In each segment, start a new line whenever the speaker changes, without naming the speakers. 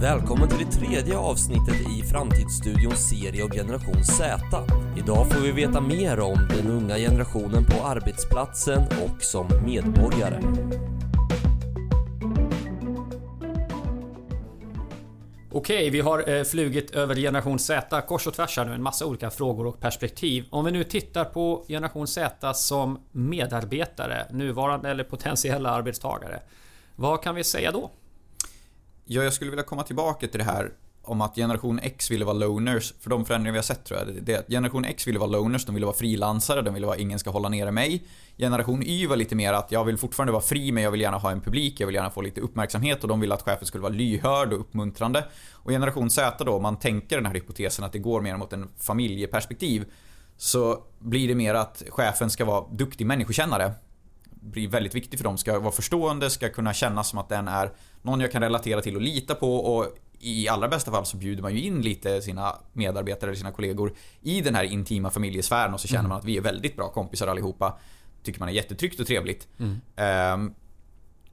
Välkommen till det tredje avsnittet i Framtidsstudions serie om generation Z. Idag får vi veta mer om den unga generationen på arbetsplatsen och som medborgare.
Okej, vi har eh, flugit över generation Z kors och tvärs här nu, en massa olika frågor och perspektiv. Om vi nu tittar på generation Z som medarbetare, nuvarande eller potentiella arbetstagare. Vad kan vi säga då?
Ja, jag skulle vilja komma tillbaka till det här om att generation X ville vara loners, för de förändringar vi har sett tror jag, det är att generation X ville vara loners, de ville vara frilansare, de ville vara ingen ska hålla nere mig. Generation Y var lite mer att jag vill fortfarande vara fri men jag vill gärna ha en publik, jag vill gärna få lite uppmärksamhet och de ville att chefen skulle vara lyhörd och uppmuntrande. Och generation Z då, om man tänker den här hypotesen att det går mer mot en familjeperspektiv, så blir det mer att chefen ska vara duktig människokännare. Blir väldigt viktig för dem, ska vara förstående, ska kunna känna som att den är någon jag kan relatera till och lita på och i allra bästa fall så bjuder man ju in lite sina medarbetare eller sina kollegor i den här intima familjesfären och så känner mm. man att vi är väldigt bra kompisar allihopa. Tycker man är jättetryggt och trevligt. Mm. Um,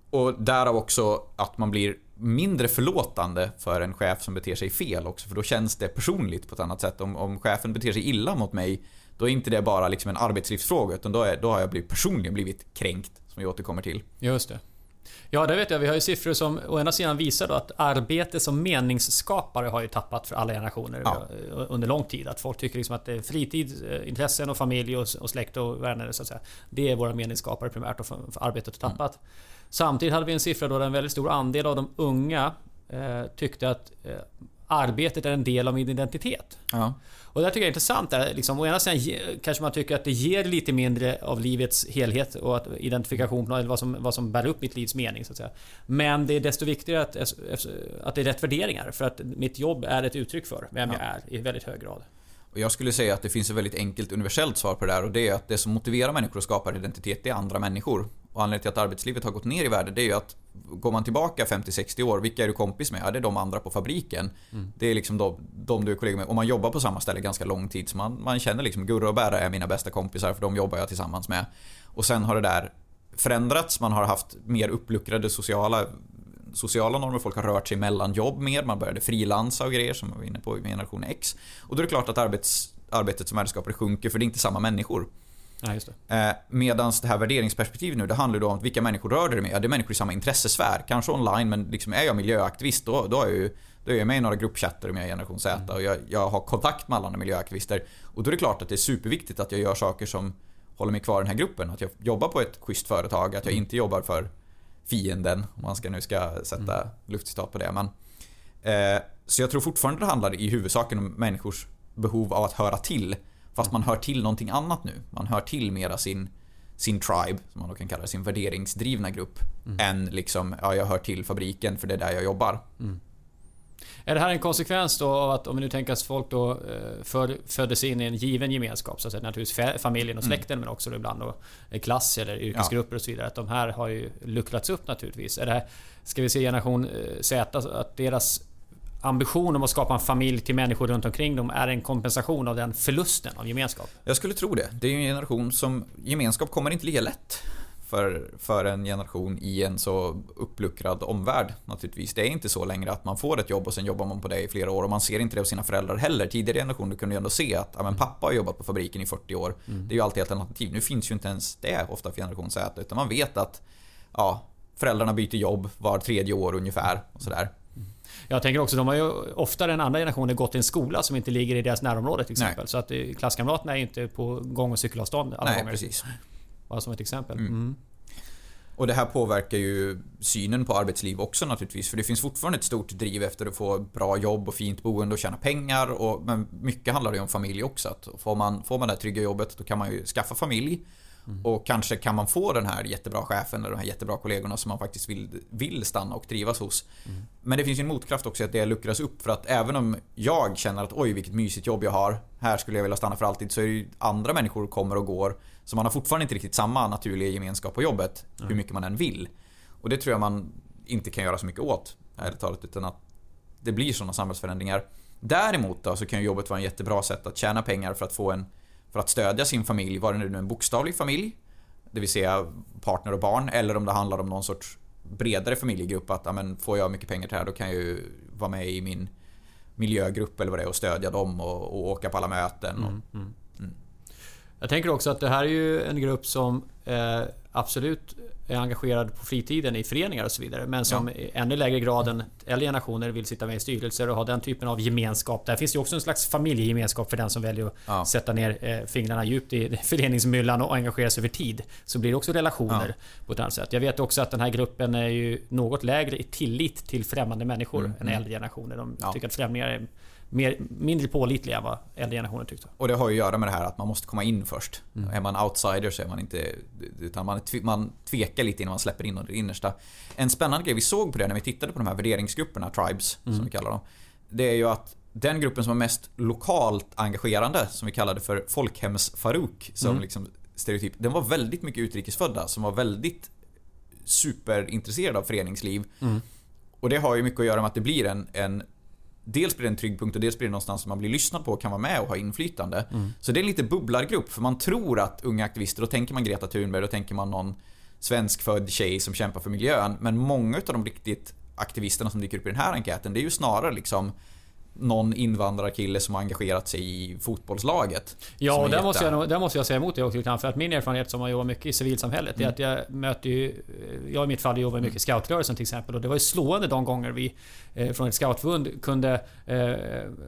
och därav också att man blir mindre förlåtande för en chef som beter sig fel också för då känns det personligt på ett annat sätt. Om, om chefen beter sig illa mot mig då är inte det bara liksom en arbetslivsfråga utan då, är, då har jag blivit, personligen blivit kränkt som vi återkommer till.
Just det. Ja, det vet jag. Vi har ju siffror som å ena sidan visar att arbete som meningsskapare har ju tappat för alla generationer ja. under lång tid. Att folk tycker liksom att fritid, eh, intressen och familj och, släkt och vänner så att säga. Det är våra meningsskapare primärt och för, för arbetet har tappat. Mm. Samtidigt hade vi en siffra då en väldigt stor andel av de unga eh, tyckte att eh, arbetet är en del av min identitet. Ja. Och det tycker jag är intressant. Där, liksom, å ena sidan kanske man tycker att det ger lite mindre av livets helhet och att identifikation eller vad som, vad som bär upp mitt livs mening. Så att säga. Men det är desto viktigare att, att det är rätt värderingar. För att mitt jobb är ett uttryck för vem ja. jag är i väldigt hög grad.
Och jag skulle säga att det finns ett väldigt enkelt universellt svar på det där och det är att det som motiverar människor att skapa en identitet, det är andra människor. Och anledningen till att arbetslivet har gått ner i värde, det är ju att går man tillbaka 50-60 år, vilka är du kompis med? Ja, det är de andra på fabriken. Mm. Det är liksom de, de, du är kollega med. Och man jobbar på samma ställe ganska lång tid, så man, man känner liksom Gurra och Bära är mina bästa kompisar, för de jobbar jag tillsammans med. Och sen har det där förändrats, man har haft mer uppluckrade sociala sociala normer, folk har rört sig mellan jobb mer, man började frilansa och grejer som vi var inne på i generation X. Och då är det klart att arbets, arbetet som värdeskapare sjunker för det är inte samma människor.
Ja, just
det. Eh, Medan det här värderingsperspektivet nu, det handlar då om vilka människor rör det med? Ja, det är människor i samma intressesfär. Kanske online, men liksom är jag miljöaktivist då, då är jag ju då är jag med i några gruppchatter med Generation Z mm. och jag, jag, har kontakt med alla andra miljöaktivister. Och då är det klart att det är superviktigt att jag gör saker som håller mig kvar i den här gruppen. Att jag jobbar på ett schysst företag, att jag mm. inte jobbar för fienden, om man ska, nu ska sätta mm. luftcitat på det. Men, eh, så jag tror fortfarande det handlar i huvudsaken om människors behov av att höra till. Fast man hör till någonting annat nu. Man hör till mera sin, sin tribe, som man då kan kalla det, sin värderingsdrivna grupp. Mm. Än liksom, ja jag hör till fabriken för det är där jag jobbar. Mm.
Är det här en konsekvens då av att om vi nu tänker att folk då eh, för, föddes in i en given gemenskap, så att säga, naturligtvis familjen och mm. släkten mm. men också ibland då klass eller yrkesgrupper ja. och så vidare. Att de här har ju luckrats upp naturligtvis. Är det här, ska vi se generation eh, Z, att deras ambition om att skapa en familj till människor runt omkring dem är en kompensation av den förlusten av gemenskap?
Jag skulle tro det. Det är ju en generation som... Gemenskap kommer inte lika lätt för, för en generation i en så uppluckrad omvärld naturligtvis. Det är inte så längre att man får ett jobb och sen jobbar man på det i flera år och man ser inte det hos sina föräldrar heller. Tidigare generationer kunde ju ändå se att ja, men pappa har jobbat på fabriken i 40 år. Mm. Det är ju alltid ett alternativ. Nu finns ju inte ens det ofta för generation Z utan man vet att ja, föräldrarna byter jobb var tredje år ungefär och sådär.
Jag tänker också, de har ju oftare än andra generationer gått i en skola som inte ligger i deras närområde till exempel.
Nej.
Så att eh, klasskamraterna är inte på gång och cykelavstånd alla
Nej,
gånger.
precis.
Bara som ett exempel. Mm. Mm.
Och det här påverkar ju synen på arbetsliv också naturligtvis. För det finns fortfarande ett stort driv efter att få bra jobb och fint boende och tjäna pengar. Och, men mycket handlar det om familj också. Att får, man, får man det här trygga jobbet då kan man ju skaffa familj. Mm. Och kanske kan man få den här jättebra chefen eller de här jättebra kollegorna som man faktiskt vill, vill stanna och trivas hos. Mm. Men det finns ju en motkraft också att det luckras upp för att även om jag känner att oj vilket mysigt jobb jag har, här skulle jag vilja stanna för alltid, så är det ju andra människor kommer och går. Så man har fortfarande inte riktigt samma naturliga gemenskap på jobbet, mm. hur mycket man än vill. Och det tror jag man inte kan göra så mycket åt, ärligt talat, utan att det blir sådana samhällsförändringar. Däremot då så kan jobbet vara en jättebra sätt att tjäna pengar för att få en för att stödja sin familj, var det nu en bokstavlig familj, det vill säga partner och barn, eller om det handlar om någon sorts bredare familjegrupp att amen, får jag mycket pengar till det här då kan jag ju vara med i min miljögrupp eller vad det är och stödja dem och, och åka på alla möten. Och,
Mm, mm. Jag tänker också att det här är ju en grupp som eh, absolut är engagerad på fritiden i föreningar och så vidare. Men som i ännu lägre grad än äldre generationer vill sitta med i styrelser och ha den typen av gemenskap. Där finns ju också en slags familjegemenskap för den som väljer att
Ja.
sätta ner eh, fingrarna djupt i föreningsmyllan och engagera sig över tid. Så blir det också relationer på ett annat sätt. Jag vet också att den här gruppen är ju något lägre i tillit till främmande människor än äldre generationer. De
Mm, Ja.
tycker att främlingar är mer, mindre pålitliga än vad äldre generationer tyckte.
Och det har ju att göra med det här att man måste komma in först.
Mm.
Är man outsider så är man inte... Utan man, man tvekar lite innan man släpper in det innersta. En spännande grej vi såg på det när vi tittade på de här värderingsgrupperna, tribes,
Mm.
som vi kallar dem. Det är ju att den gruppen som var mest lokalt engagerande, som vi kallade för folkhems-Farouk, som
Mm.
liksom stereotyp, den var väldigt mycket utrikesfödda som var väldigt superintresserade av föreningsliv.
Mm.
Och det har ju mycket att göra med att det blir en, en Dels blir det en trygg punkt och dels blir det någonstans som man blir lyssnad på och kan vara med och ha inflytande. Så det är en lite bubblargrupp för man tror att unga aktivister, då tänker man Greta Thunberg, då tänker man någon svenskfödd tjej som kämpar för miljön. Men många av de riktigt aktivisterna som dyker upp i den här enkäten, det är ju snarare liksom någon invandrarkille som har engagerat sig i fotbollslaget.
Ja, och
är
där
jätte-
måste, jag, där måste jag säga emot det också lite För att min erfarenhet som har jobbat mycket i civilsamhället
Mm.
är att jag möter ju... Jag i mitt fall jobbar mycket i scoutrörelsen till exempel. Och det var ju slående de gånger vi eh, från ett scoutförbund kunde eh,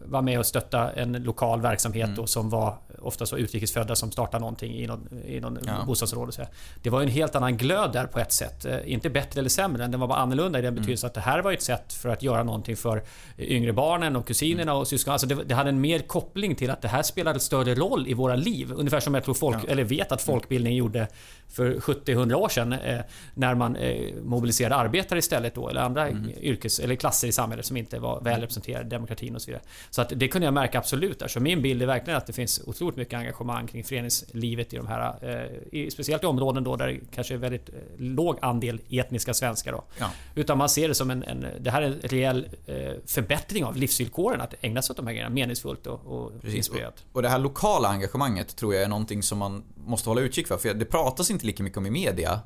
vara med och stötta en lokal verksamhet
Mm.
då, som var ofta så utrikesfödda som startade någonting i någon, i någon
Ja.
bostadsområde. Så. Det var en helt annan glöd där på ett sätt. Eh, Inte bättre eller sämre, den var bara annorlunda i den
Mm.
betydelsen att det här var ett sätt för att göra någonting för yngre barnen och kusinerna och syskon. Alltså det, det hade en mer koppling till att det här spelade större roll i våra liv. Ungefär som jag tror folk, eller vet att folkbildning gjorde för 70-100 år sedan. Eh, när man eh, mobiliserade arbetare istället då, eller andra yrkes eller klasser i samhället som inte var väl representerade, demokratin och så vidare. Så att det kunde jag märka absolut där. Så min bild är verkligen att det finns otroligt mycket engagemang kring föreningslivet i de här, eh, i, speciellt i områden då där det kanske är väldigt låg andel etniska svenskar då.
Ja.
Utan man ser det som en, en det här är en rejäl förbättring av livsvillkoren att ägna sig åt de här grejerna meningsfullt och, och inspirerat.
Och det här lokala engagemanget tror jag är någonting som man måste hålla utkik för. För det pratas inte lika mycket om i media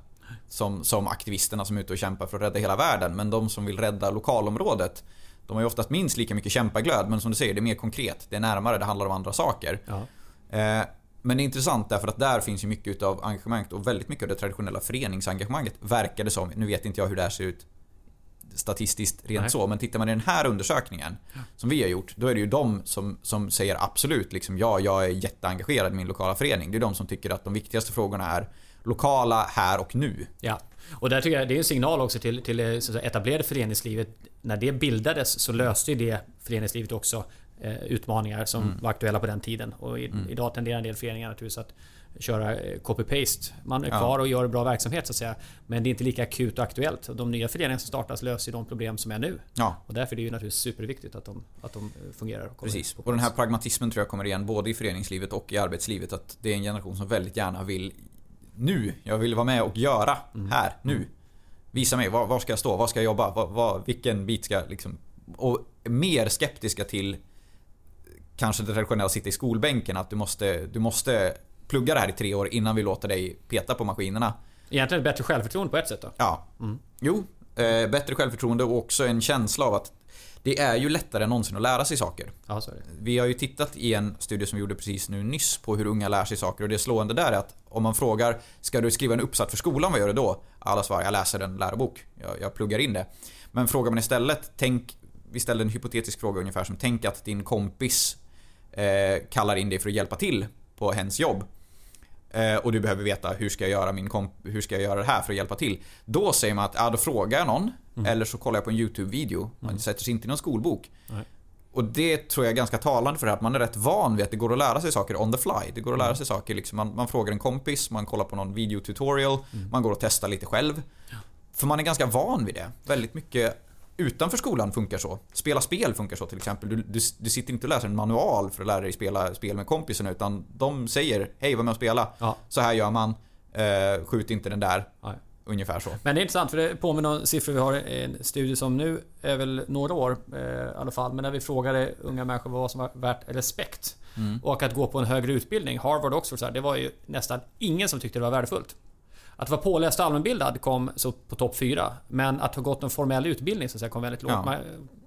som, som aktivisterna som är ute och kämpar för att rädda hela världen. Men de som vill rädda lokalområdet de har ju oftast minst lika mycket kämpaglöd men som du säger, det är mer konkret. Det är närmare, det handlar om andra saker.
Ja.
Eh, men det är intressant därför att där finns ju mycket utav engagemanget och väldigt mycket av det traditionella föreningsengagemanget verkar det som. Nu vet inte jag hur det här ser ut statistiskt rent
Nej.
så, men tittar man i den här undersökningen som vi har gjort, då är det ju de som, som säger absolut liksom ja, jag är jätteengagerad i min lokala förening. Det är de som tycker att de viktigaste frågorna är lokala här och nu.
Ja. Och där tycker jag det är en signal också till, till säga, etablerade föreningslivet. När det bildades så löste ju det föreningslivet också eh, utmaningar som
Mm.
var aktuella på den tiden. Och i, idag tenderar en del föreningar naturligtvis att köra eh, copy-paste. Man är
Ja.
kvar och gör bra verksamhet så att säga. Men det är inte lika akut och aktuellt. De nya föreningarna som startas löser de problem som är nu.
Ja,
Och därför är det ju naturligtvis superviktigt att de, att de eh, fungerar. Och
Precis. Och den här pragmatismen tror jag kommer igen både i föreningslivet och i arbetslivet. Att det är en generation som väldigt gärna vill nu. Jag vill vara med och göra här, nu. Visa mig, var, var ska jag stå? Var ska jag jobba? Var, var, vilken bit ska jag liksom... Och mer skeptiska till kanske det traditionella att sitta i skolbänken. Att du måste, du måste plugga det här i tre år innan vi låter dig peta på maskinerna.
Egentligen ett bättre självförtroende på ett sätt då.
Ja. Jo, eh, bättre självförtroende och också en känsla av att det är ju lättare än någonsin att lära sig saker.
Ja.
Vi har ju tittat i en studie som vi gjorde precis nu nyss på hur unga lär sig saker och det slående där är att om man frågar Ska du skriva en uppsats för skolan, vad gör du då? Alla svarar jag läser en lärobok. Jag, jag pluggar in det. Men frågar man istället, tänk Vi ställde en hypotetisk fråga ungefär som tänk att din kompis eh, kallar in dig för att hjälpa till på hens jobb. Eh, och du behöver veta hur ska jag göra min komp- hur ska jag göra det här för att hjälpa till. Då säger man att ja, då frågar jag någon eller så kollar jag på en YouTube-video. Man sätter sig inte i någon skolbok.
Nej.
Och det tror jag är ganska talande för det här, att man är rätt van vid att det går att lära sig saker on the fly. Det går att lära sig saker liksom. Man, man frågar en kompis, man kollar på någon videotutorial, man går och testar lite själv. För man är ganska van vid det. Väldigt mycket utanför skolan funkar så. Spela spel funkar så till exempel. Du, du, du sitter inte och läser en manual för att lära dig spela spel med kompisen utan de säger Hej, var med och spela.
Ja.
Så här gör man. Eh, skjut inte den där.
Nej.
Ungefär så.
Men det är intressant för det påminner om siffror vi har i en studie som nu är väl några år eh, i alla fall. Men när vi frågade unga människor vad som var värt respekt. Och att gå på en högre utbildning, Harvard och Oxford, så här, det var ju nästan ingen som tyckte det var värdefullt. Att vara påläst och allmänbildad kom så på topp 4. Men att ha gått en formell utbildning så att säga, kom väldigt lågt. Ja. Man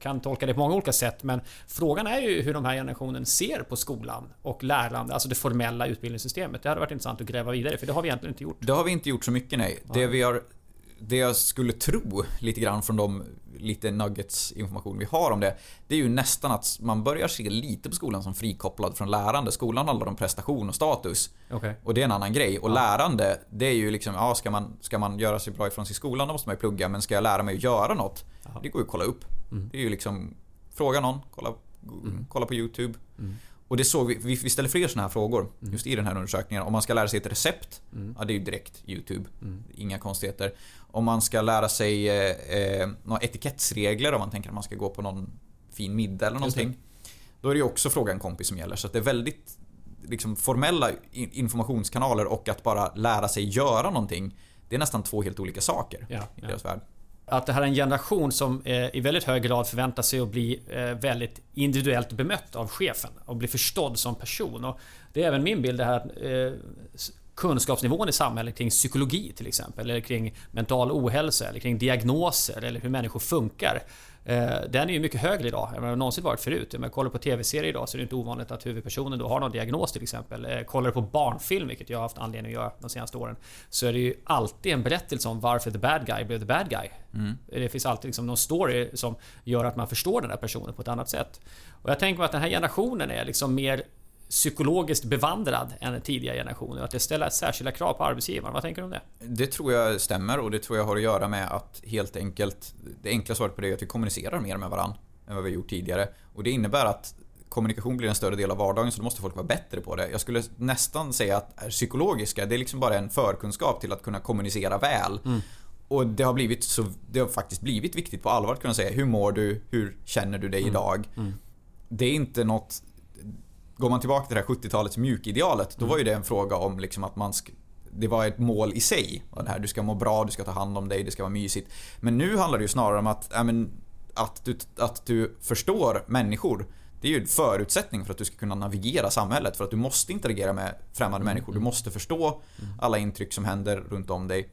kan tolka det på många olika sätt. Men frågan är ju hur de här generationen ser på skolan och lärande, alltså det formella utbildningssystemet. Det hade varit intressant att gräva vidare för det har vi egentligen inte gjort.
Det har vi inte gjort så mycket nej. Ja. Det vi har det jag skulle tro lite grann från de lite nuggets information vi har om det. Det är ju nästan att man börjar se lite på skolan som frikopplad från lärande. Skolan handlar om prestation och status.
Okay.
Och det är en annan grej. Och ja. lärande, det är ju liksom, ja ska man, ska man göra sig bra ifrån sig i skolan då måste man ju plugga. Men ska jag lära mig att göra något? Aha. Det går ju att kolla upp. Mm. Det är ju liksom, fråga någon, kolla, mm. kolla på YouTube. Mm. Och det såg vi, vi ställer fler sådana här frågor mm. just i den här undersökningen. Om man ska lära sig ett recept, mm. ja det är ju direkt YouTube. Mm. Inga konstigheter. Om man ska lära sig eh, eh, några etikettsregler, om man tänker att man ska gå på någon fin middag eller någonting. Då är det ju också fråga en kompis som gäller. Så det är väldigt liksom, formella informationskanaler och att bara lära sig göra någonting. Det är nästan två helt olika saker
ja,
i deras ja. värld
att det här är en generation som eh, i väldigt hög grad förväntar sig att bli eh, väldigt individuellt bemött av chefen och bli förstådd som person. Och det är även min bild det här eh, att kunskapsnivån i samhället kring psykologi till exempel, eller kring mental ohälsa, eller kring diagnoser, eller hur människor funkar. Eh, den är ju mycket högre idag än vad den någonsin varit förut. Om jag kollar på TV-serier idag så är det inte ovanligt att huvudpersonen då har någon diagnos till exempel. Eh, kollar du på barnfilm, vilket jag har haft anledning att göra de senaste åren, så är det ju alltid en berättelse om varför the bad guy blev the bad guy. Mm. Det finns alltid liksom någon story som gör att man förstår den där personen på ett annat sätt. Och jag tänker mig att den här generationen är liksom mer psykologiskt bevandrad än tidigare generationer. Att det ställer särskilda krav på arbetsgivaren. Vad tänker du om det?
Det tror jag stämmer och det tror jag har att göra med att helt enkelt Det enkla svaret på det är att vi kommunicerar mer med varandra än vad vi gjort tidigare. Och det innebär att kommunikation blir en större del av vardagen så då måste folk vara bättre på det. Jag skulle nästan säga att psykologiska, det är liksom bara en förkunskap till att kunna kommunicera väl. Mm. Och det har blivit så, det har faktiskt blivit viktigt på allvar att kunna säga hur mår du, hur känner du dig mm. idag? Mm. Det är inte något Går man tillbaka till det här 70-talets mjukidealet, då var ju det en fråga om liksom att man det var ett mål i sig. Det här, du ska må bra, du ska ta hand om dig, det ska vara mysigt. Men nu handlar det ju snarare om att, äh, men, att, du, att du förstår människor. Det är ju en förutsättning för att du ska kunna navigera samhället. För att du måste interagera med främmande mm. människor. Du mm. måste förstå mm. alla intryck som händer runt om dig.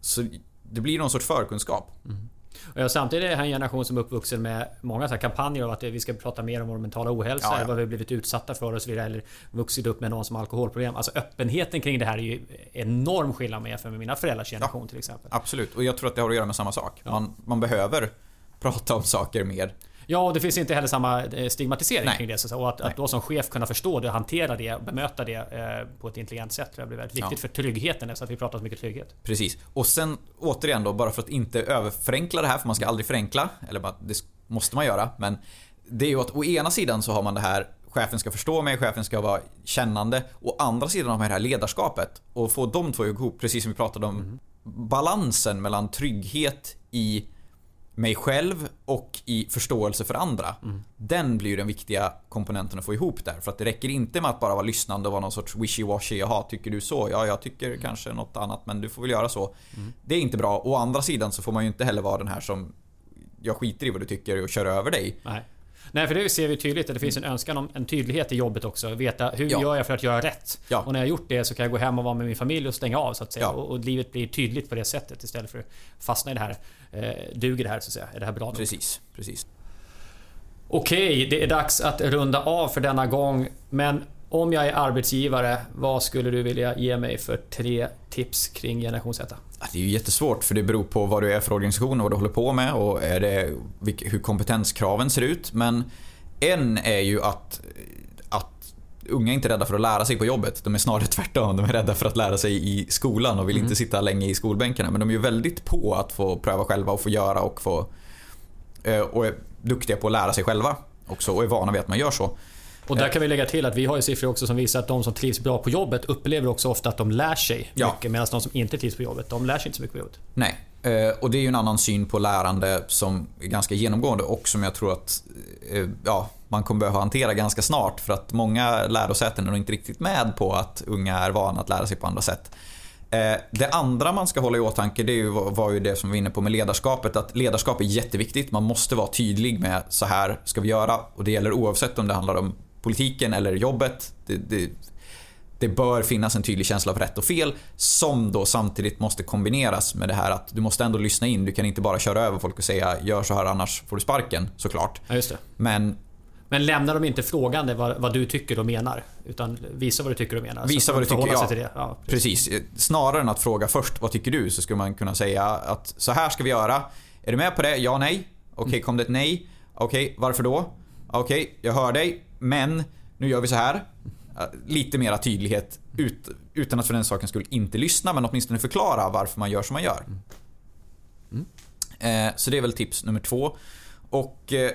Så det blir någon sorts förkunskap. Mm.
Och samtidigt är här en generation som är uppvuxen med många så kampanjer av att vi ska prata mer om vår mentala ohälsa, ja, ja. vad vi har blivit utsatta för och så vidare. Eller vuxit upp med någon som har alkoholproblem. Alltså öppenheten kring det här är ju enorm skillnad med för mina föräldrars generation ja, till exempel.
Absolut, och jag tror att det har att göra med samma sak. Man, man behöver prata om saker mer
Ja, och det finns inte heller samma eh, stigmatisering Nej. kring det. Så, och att, att då som chef kunna förstå det, hantera det, bemöta det eh, på ett intelligent sätt tror jag blir väldigt viktigt ja. för tryggheten. Så att vi pratar så mycket trygghet.
Precis. Och sen återigen då, bara för att inte överförenkla det här, för man ska aldrig förenkla. Eller bara, det måste man göra. Men det är ju att å ena sidan så har man det här chefen ska förstå mig, chefen ska vara kännande. Å andra sidan har man det här ledarskapet. Och få de två ihop, precis som vi pratade om. Mm. Balansen mellan trygghet i mig själv och i förståelse för andra. Mm. Den blir den viktiga komponenten att få ihop där. För att det räcker inte med att bara vara lyssnande och vara någon sorts wishy-washy. Jaha, tycker du så? Ja, jag tycker mm. kanske något annat men du får väl göra så. Mm. Det är inte bra. Å andra sidan så får man ju inte heller vara den här som jag skiter i vad du tycker och kör över dig.
Nej. Nej, för det ser vi tydligt att det finns en önskan om en tydlighet i jobbet också. Veta hur ja. gör jag för att göra rätt? Ja. Och när jag har gjort det så kan jag gå hem och vara med min familj och stänga av så att säga. Ja. Och, och, livet blir tydligt på det sättet istället för att fastna i det här. Eh, duger det här så att säga? Är det här bra nog?
Precis, precis.
Okej, det är dags att runda av för denna gång. Men om jag är arbetsgivare, vad skulle du vilja ge mig för tre tips kring generation Z?
Det är ju jättesvårt för det beror på vad du är för organisation och vad du håller på med och är det, hur kompetenskraven ser ut. Men en är ju att, att unga är inte rädda för att lära sig på jobbet. De är snarare tvärtom. De är rädda för att lära sig i skolan och vill mm. inte sitta länge i skolbänkarna. Men de är ju väldigt på att få pröva själva och få göra och få... Eh, och är duktiga på att lära sig själva också och är vana vid att man gör så.
Och där kan vi lägga till att vi har ju siffror också som visar att de som trivs bra på jobbet upplever också ofta att de lär sig ja. mycket. Medan de som inte trivs på jobbet, de lär sig inte så mycket på jobbet.
Nej. Eh, och det är ju en annan syn på lärande som är ganska genomgående och som jag tror att eh, ja, man kommer behöva hantera ganska snart. För att många lärosäten är nog inte riktigt med på att unga är vana att lära sig på andra sätt. Eh, det andra man ska hålla i åtanke det var ju det som vi var inne på med ledarskapet. Att ledarskap är jätteviktigt. Man måste vara tydlig med så här ska vi göra. Och det gäller oavsett om det handlar om politiken eller jobbet. Det, det, det bör finnas en tydlig känsla av rätt och fel som då samtidigt måste kombineras med det här att du måste ändå lyssna in. Du kan inte bara köra över folk och säga gör så här annars får du sparken såklart.
Ja, just det.
Men
Men lämnar de inte frågande vad, vad du tycker och menar? Utan visa vad du tycker och menar.
Visa vad du tycker, ja.
det. Ja, precis.
Precis. Snarare än att fråga först vad tycker du så skulle man kunna säga att så här ska vi göra. Är du med på det? Ja, nej. Okej, kom det ett nej? Okej, varför då? Okej, jag hör dig. Men nu gör vi så här. Lite mera tydlighet ut, utan att för den saken skulle inte lyssna men åtminstone förklara varför man gör som man gör. Eh, så det är väl tips nummer två. Och eh,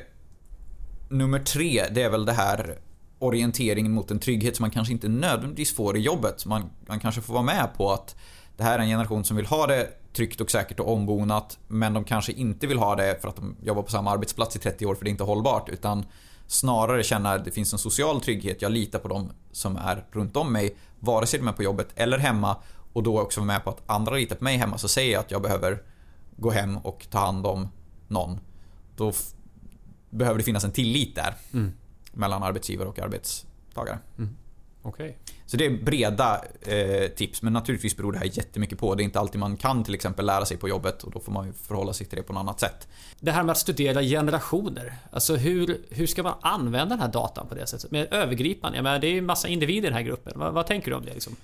nummer tre, det är väl det här orienteringen mot en trygghet som man kanske inte nödvändigtvis får i jobbet. Man, man kanske får vara med på att det här är en generation som vill ha det tryggt och säkert och ombonat men de kanske inte vill ha det för att de jobbar på samma arbetsplats i 30 år för det är inte hållbart utan snarare känna att det finns en social trygghet. Jag litar på dem som är runt om mig vare sig de är på jobbet eller hemma och då också vara med på att andra litar på mig hemma så säger jag att jag behöver gå hem och ta hand om någon. Då behöver det finnas en tillit där mellan arbetsgivare och arbetstagare.
Okej.
Så det är breda eh, tips men naturligtvis beror det här jättemycket på. Det är inte alltid man kan till exempel lära sig på jobbet och då får man ju förhålla sig till det på något annat sätt.
Det här med att studera generationer. Alltså hur, hur ska man använda den här datan på det sättet? Med övergripande. Jag menar, det är ju massa individer i den här gruppen. Vad, vad tänker du om det? Liksom?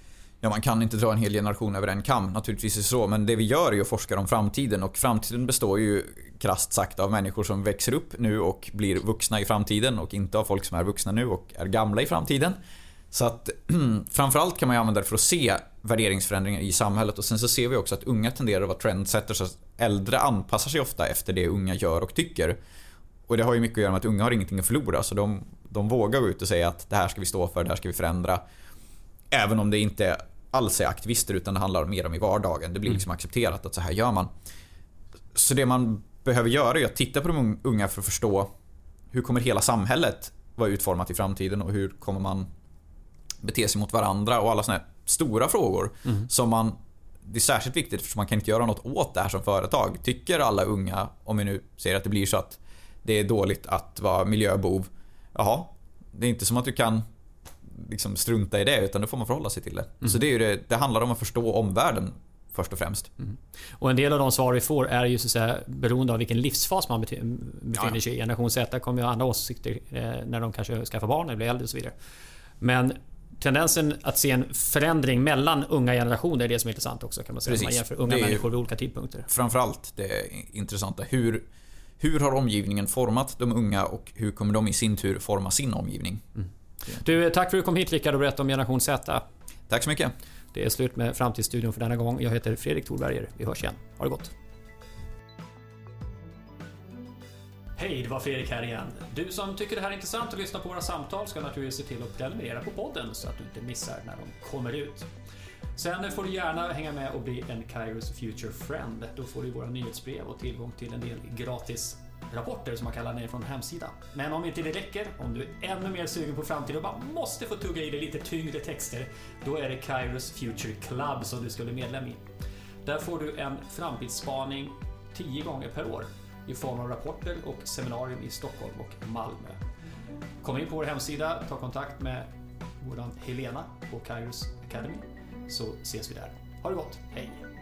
Ja, man kan inte dra en hel generation över en kam, naturligtvis är det så, men det vi gör är ju att forska om framtiden och framtiden består ju krasst sagt av människor som växer upp nu och blir vuxna i framtiden och inte av folk som är vuxna nu och är gamla i framtiden. Så att framförallt kan man ju använda det för att se värderingsförändringar i samhället och sen så ser vi också att unga tenderar att vara trendsetters, så att äldre anpassar sig ofta efter det unga gör och tycker. Och det har ju mycket att göra med att unga har ingenting att förlora så de, de vågar gå ut och säga att det här ska vi stå för, det här ska vi förändra. Även om det inte alls är aktivister utan det handlar mer om i vardagen. Det blir liksom accepterat att så här gör man. Så det man behöver göra är att titta på de unga för att förstå hur kommer hela samhället vara utformat i framtiden och hur kommer man bete sig mot varandra och alla såna här stora frågor som man det är särskilt viktigt för man kan inte göra något åt det här som företag. Tycker alla unga, om vi nu säger att det blir så att det är dåligt att vara miljöbov. Jaha, det är inte som att du kan liksom strunta i det utan då får man förhålla sig till det. Så det, är det, det handlar om att förstå omvärlden först och främst.
Och en del av de svar vi får är ju så att säga beroende av vilken livsfas man befinner
Ja.
sig i. Generation Z kommer ju ha andra åsikter eh, när de kanske skaffar barn eller blir äldre och så vidare. Men tendensen att se en förändring mellan unga generationer är det som är intressant också kan man säga. Om man
Precis.
jämför unga människor vid olika tidpunkter.
Framförallt det intressanta. Hur, hur har omgivningen format de unga och hur kommer de i sin tur forma sin omgivning?
Du, tack för att du kom hit Rickard och berättade om generation Z.
Tack så mycket.
Det är slut med Framtidsstudion för denna gång. Jag heter Fredrik Thorberger. Vi hörs igen. Ha det gott. Hej, det var Fredrik här igen. Du som tycker det här är intressant att lyssna på våra samtal ska naturligtvis se till att prenumerera på podden så att du inte missar när de kommer ut. Sen får du gärna hänga med och bli en Kairos Future Friend. Då får du våra nyhetsbrev och tillgång till en del gratis rapporter som man kallar ner från hemsidan. Men om inte det räcker, om du är ännu mer sugen på framtiden och bara måste få tugga i dig lite tyngre texter, då är det Kairos Future Club som du ska bli medlem i. Där får du en framtidsspaning 10 gånger per år i form av rapporter och seminarium i Stockholm och Malmö. Kom in på vår hemsida, ta kontakt med vår Helena på Kairos Academy så ses vi där. Ha det gott, hej!